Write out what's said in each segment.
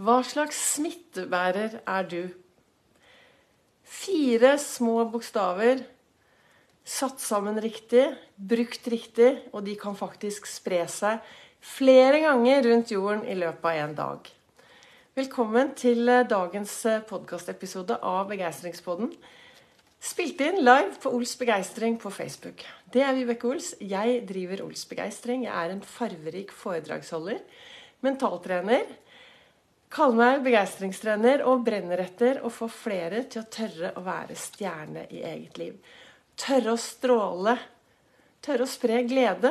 Hva slags smittebærer er du? Fire små bokstaver satt sammen riktig, brukt riktig, og de kan faktisk spre seg flere ganger rundt jorden i løpet av en dag. Velkommen til eh, dagens eh, podkastepisode av Begeistringspodden. Spilt inn live på Ols Begeistring på Facebook. Det er Vibeke Ols. Jeg driver Ols Begeistring. Jeg er en farverik foredragsholder, mentaltrener Kaller meg begeistringstrener og brenner etter å få flere til å tørre å være stjerne i eget liv. Tørre å stråle. Tørre å spre glede.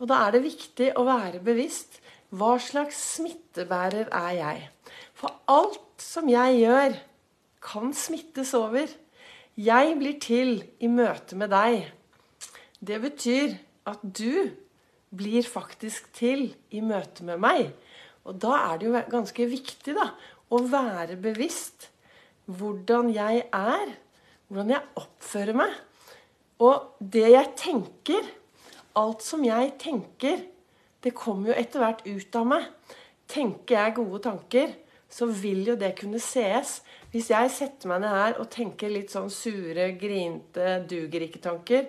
Og da er det viktig å være bevisst. Hva slags smittebærer er jeg? For alt som jeg gjør, kan smittes over. Jeg blir til i møte med deg. Det betyr at du blir faktisk til i møte med meg. Og da er det jo ganske viktig da, å være bevisst hvordan jeg er, hvordan jeg oppfører meg. Og det jeg tenker, alt som jeg tenker, det kommer jo etter hvert ut av meg. Tenker jeg gode tanker, så vil jo det kunne sees. Hvis jeg setter meg ned her og tenker litt sånn sure, grinte, duger ikke-tanker,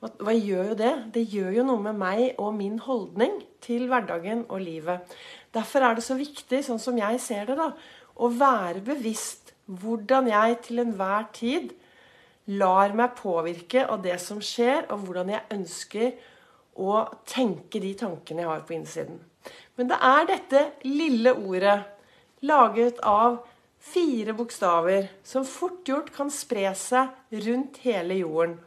hva, gjør jo det? Det gjør jo noe med meg og min holdning til hverdagen og livet. Derfor er det så viktig, sånn som jeg ser det, da, å være bevisst hvordan jeg til enhver tid lar meg påvirke av det som skjer, og hvordan jeg ønsker å tenke de tankene jeg har på innsiden. Men det er dette lille ordet, laget av fire bokstaver, som fort gjort kan spre seg rundt hele jorden.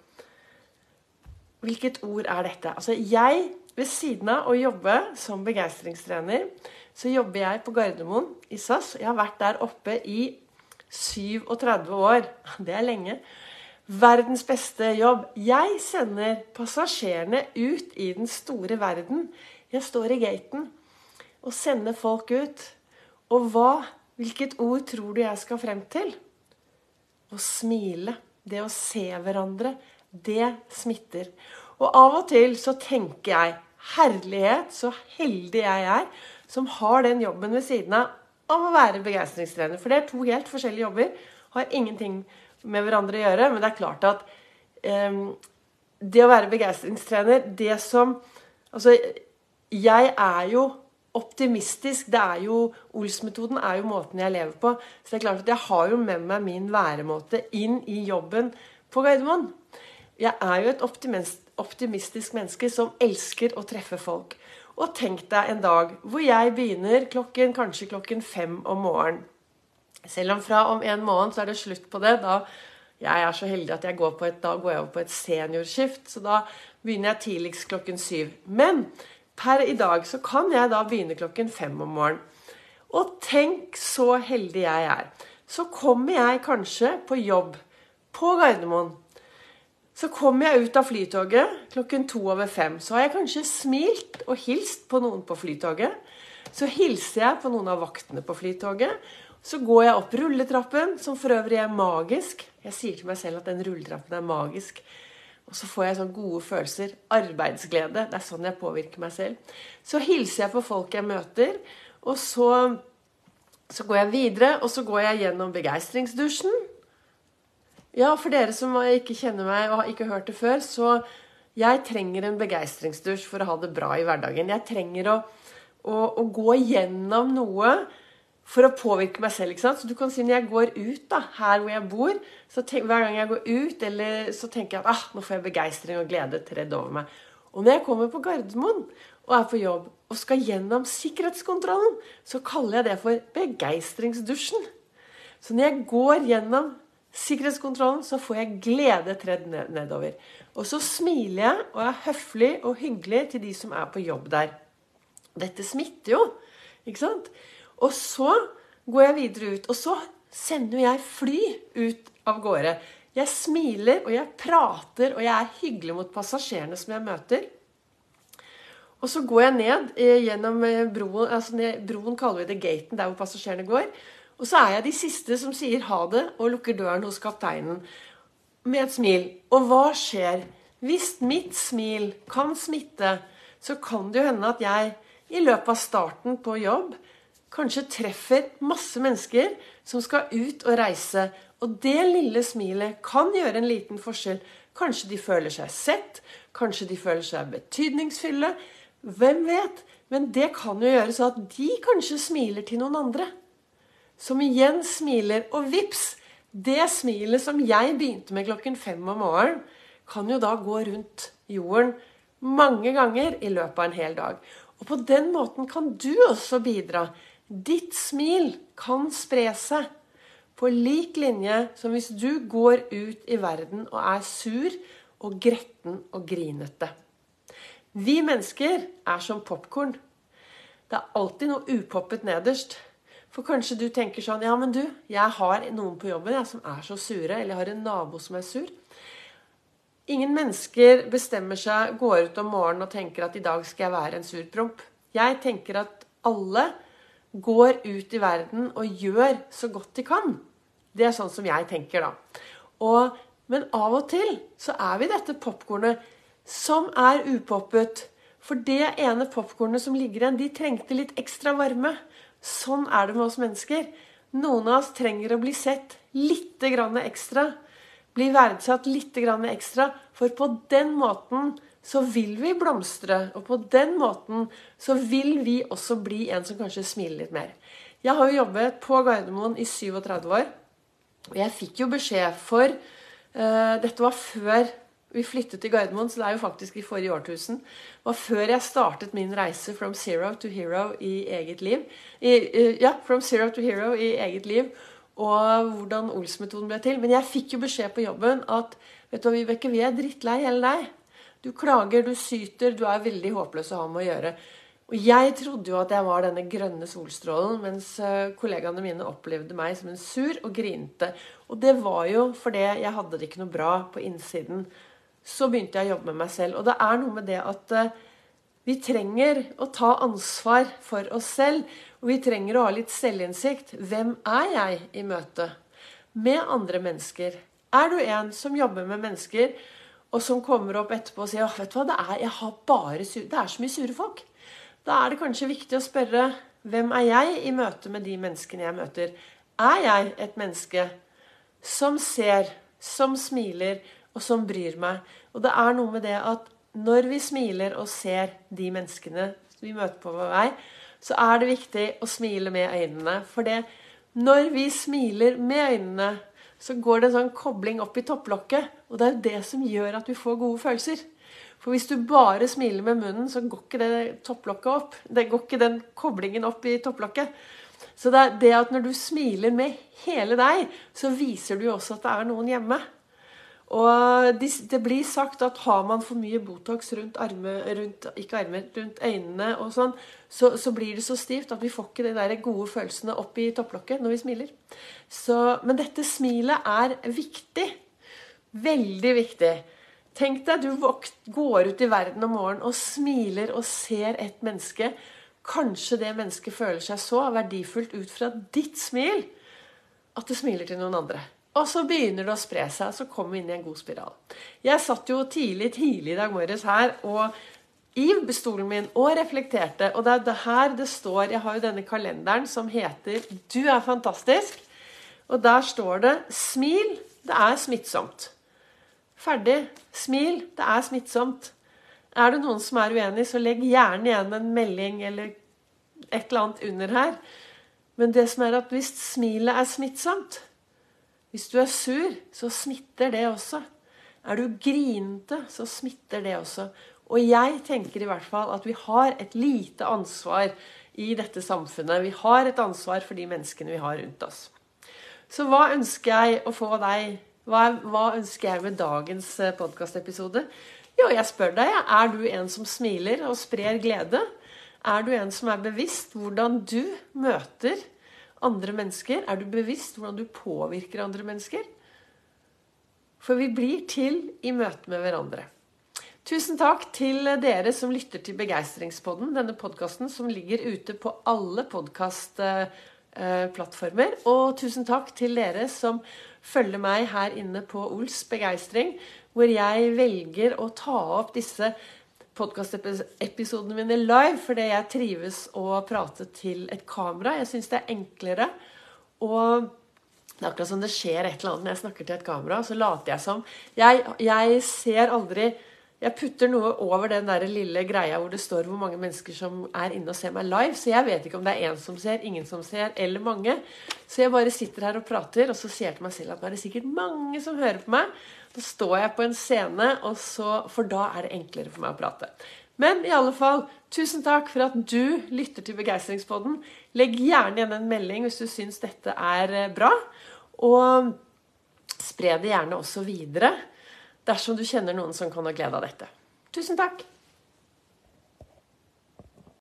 Hvilket ord er dette? Altså, jeg ved siden av å jobbe som begeistringstrener, så jobber jeg på Gardermoen i SAS. Jeg har vært der oppe i 37 år. Det er lenge. Verdens beste jobb. Jeg sender passasjerene ut i den store verden. Jeg står i gaten og sender folk ut. Og hva, hvilket ord tror du jeg skal frem til? Å smile. Det å se hverandre. Det smitter. Og av og til så tenker jeg Herlighet, så heldig jeg er som har den jobben ved siden av om å være begeistringstrener. For det er to helt forskjellige jobber. Har ingenting med hverandre å gjøre. Men det er klart at um, det å være begeistringstrener Det som Altså, jeg er jo optimistisk. Det er jo Ols-metoden er jo måten jeg lever på. Så det er klart at jeg har jo med meg min væremåte inn i jobben på Gardermoen. Jeg er jo et optimist, optimistisk menneske som elsker å treffe folk. Og tenk deg en dag hvor jeg begynner klokken, kanskje klokken fem om morgenen. Selv om fra om en måned så er det slutt på det. da Jeg er så heldig at jeg går et, da går jeg over på et seniorskift, så da begynner jeg tidligst klokken syv. Men per i dag så kan jeg da begynne klokken fem om morgenen. Og tenk så heldig jeg er. Så kommer jeg kanskje på jobb på Gardermoen så kommer jeg ut av flytoget klokken to over fem. Så har jeg kanskje smilt og hilst på noen på flytoget. Så hilser jeg på noen av vaktene på flytoget. Så går jeg opp rulletrappen, som for øvrig er magisk. Jeg sier til meg selv at den rulletrappen er magisk. Og så får jeg sånne gode følelser. Arbeidsglede. Det er sånn jeg påvirker meg selv. Så hilser jeg på folk jeg møter. Og så, så går jeg videre, og så går jeg gjennom begeistringsdusjen. Ja, for dere som ikke kjenner meg og har ikke hørt det før, så jeg trenger en begeistringsdusj for å ha det bra i hverdagen. Jeg trenger å, å, å gå gjennom noe for å påvirke meg selv. ikke sant? Så du kan si når jeg går ut, da, her hvor jeg bor, så tenk, hver gang jeg går ut, eller, så tenker jeg at ah, nå får jeg begeistring og glede tredd over meg. Og når jeg kommer på Gardermoen og er på jobb og skal gjennom sikkerhetskontrollen, så kaller jeg det for begeistringsdusjen. Så når jeg går gjennom sikkerhetskontrollen, så får jeg glede tredd nedover. Og så smiler jeg og er høflig og hyggelig til de som er på jobb der. Dette smitter jo, ikke sant? Og så går jeg videre ut. Og så sender jeg fly ut av gårde. Jeg smiler, og jeg prater, og jeg er hyggelig mot passasjerene som jeg møter. Og så går jeg ned eh, gjennom eh, broen, altså broen kaller vi det gaten, der hvor passasjerene går. Og så er jeg de siste som sier ha det og lukker døren hos kapteinen med et smil. Og hva skjer? Hvis mitt smil kan smitte, så kan det jo hende at jeg i løpet av starten på jobb kanskje treffer masse mennesker som skal ut og reise. Og det lille smilet kan gjøre en liten forskjell. Kanskje de føler seg sett, kanskje de føler seg betydningsfulle. Hvem vet? Men det kan jo gjøre så at de kanskje smiler til noen andre. Som igjen smiler. Og vips! Det smilet som jeg begynte med klokken fem om morgenen, kan jo da gå rundt jorden mange ganger i løpet av en hel dag. Og på den måten kan du også bidra. Ditt smil kan spre seg på lik linje som hvis du går ut i verden og er sur og gretten og grinete. Vi mennesker er som popkorn. Det er alltid noe upoppet nederst. For kanskje du tenker sånn Ja, men du, jeg har noen på jobben jeg, som er så sure. Eller jeg har en nabo som er sur. Ingen mennesker bestemmer seg, går ut om morgenen og tenker at i dag skal jeg være en sur promp. Jeg tenker at alle går ut i verden og gjør så godt de kan. Det er sånn som jeg tenker, da. Og, men av og til så er vi dette popkornet som er upoppet. For det ene popkornet som ligger igjen, de trengte litt ekstra varme. Sånn er det med oss mennesker. Noen av oss trenger å bli sett litt ekstra bli verdsatt litt ekstra. For på den måten så vil vi blomstre. Og på den måten så vil vi også bli en som kanskje smiler litt mer. Jeg har jo jobbet på Gardermoen i 37 år. Og jeg fikk jo beskjed for uh, Dette var før vi flyttet til Gardermoen, så det er jo faktisk i forrige årtusen. Det var før jeg startet min reise from zero to hero i eget liv. I, ja, from zero to hero i eget liv og hvordan Ols-metoden ble til. Men jeg fikk jo beskjed på jobben at vet du hva, Vibeke, vi er drittlei hele deg. Du klager, du syter, du er veldig håpløs å ha med å gjøre. Og jeg trodde jo at jeg var denne grønne solstrålen, mens eh, kollegaene mine opplevde meg som en sur og grinte. Og det var jo fordi jeg hadde det ikke noe bra på innsiden. Så begynte jeg å jobbe med meg selv. Og det er noe med det at uh, vi trenger å ta ansvar for oss selv. Og vi trenger å ha litt selvinnsikt. Hvem er jeg i møte med andre mennesker? Er du en som jobber med mennesker, og som kommer opp etterpå og sier vet du hva, det er, jeg har bare sur, det er så mye sure folk? Da er det kanskje viktig å spørre hvem er jeg i møte med de menneskene jeg møter? Er jeg et menneske som ser, som smiler, og som bryr meg? Og det er noe med det at når vi smiler og ser de menneskene vi møter på vår vei, så er det viktig å smile med øynene. For det, når vi smiler med øynene, så går det en sånn kobling opp i topplokket. Og det er jo det som gjør at vi får gode følelser. For hvis du bare smiler med munnen, så går ikke det topplokket opp. Det går ikke den koblingen opp i topplokket. Så det er det at når du smiler med hele deg, så viser du jo også at det er noen hjemme. Og det blir sagt at har man for mye Botox rundt, arme, rundt, armer, rundt øynene og sånn, så, så, blir det så stivt at vi får ikke de der gode følelsene opp i topplokket når vi smiler. Så, men dette smilet er viktig. Veldig viktig. Tenk deg du går ut i verden om morgenen og smiler og ser et menneske. Kanskje det mennesket føler seg så verdifullt ut fra ditt smil at det smiler til noen andre. Og så begynner det å spre seg, så kommer vi inn i en god spiral. Jeg satt jo tidlig tidlig i dag morges her og i stolen min og reflekterte. Og det er det her det står Jeg har jo denne kalenderen som heter 'Du er fantastisk'. Og der står det 'Smil, det er smittsomt'. Ferdig. Smil, det er smittsomt. Er det noen som er uenig, så legg gjerne igjen en melding eller et eller annet under her. Men det som er at hvis smilet er smittsomt, hvis du er sur, så smitter det også. Er du grinete, så smitter det også. Og jeg tenker i hvert fall at vi har et lite ansvar i dette samfunnet. Vi har et ansvar for de menneskene vi har rundt oss. Så hva ønsker jeg å få deg Hva, hva ønsker jeg med dagens eh, podkastepisode? Jo, jeg spør deg, er du en som smiler og sprer glede? Er du en som er bevisst hvordan du møter andre mennesker? Er du bevisst hvordan du påvirker andre mennesker? For vi blir til i møte med hverandre. Tusen takk til dere som lytter til Begeistringspodden, denne podkasten som ligger ute på alle podkastplattformer. Og tusen takk til dere som følger meg her inne på Ols begeistring, hvor jeg velger å ta opp disse podkastepisodene mine live fordi jeg trives å prate til et kamera. Jeg syns det er enklere. Og det er akkurat som det skjer et eller annet når jeg snakker til et kamera. Så later jeg som. Jeg, jeg ser aldri Jeg putter noe over den der lille greia hvor det står hvor mange mennesker som er inne og ser meg live. Så jeg vet ikke om det er én som ser, ingen som ser, eller mange. Så jeg bare sitter her og prater, og så sier jeg til meg selv at nå er det sikkert mange som hører på meg. Da står jeg på en scene, så, for da er det enklere for meg å prate. Men i alle fall, tusen takk for at du lytter til Begeistringspodden. Legg gjerne igjen en melding hvis du syns dette er eh, bra. Og spre det gjerne også videre dersom du kjenner noen som kan ha glede av dette. Tusen takk!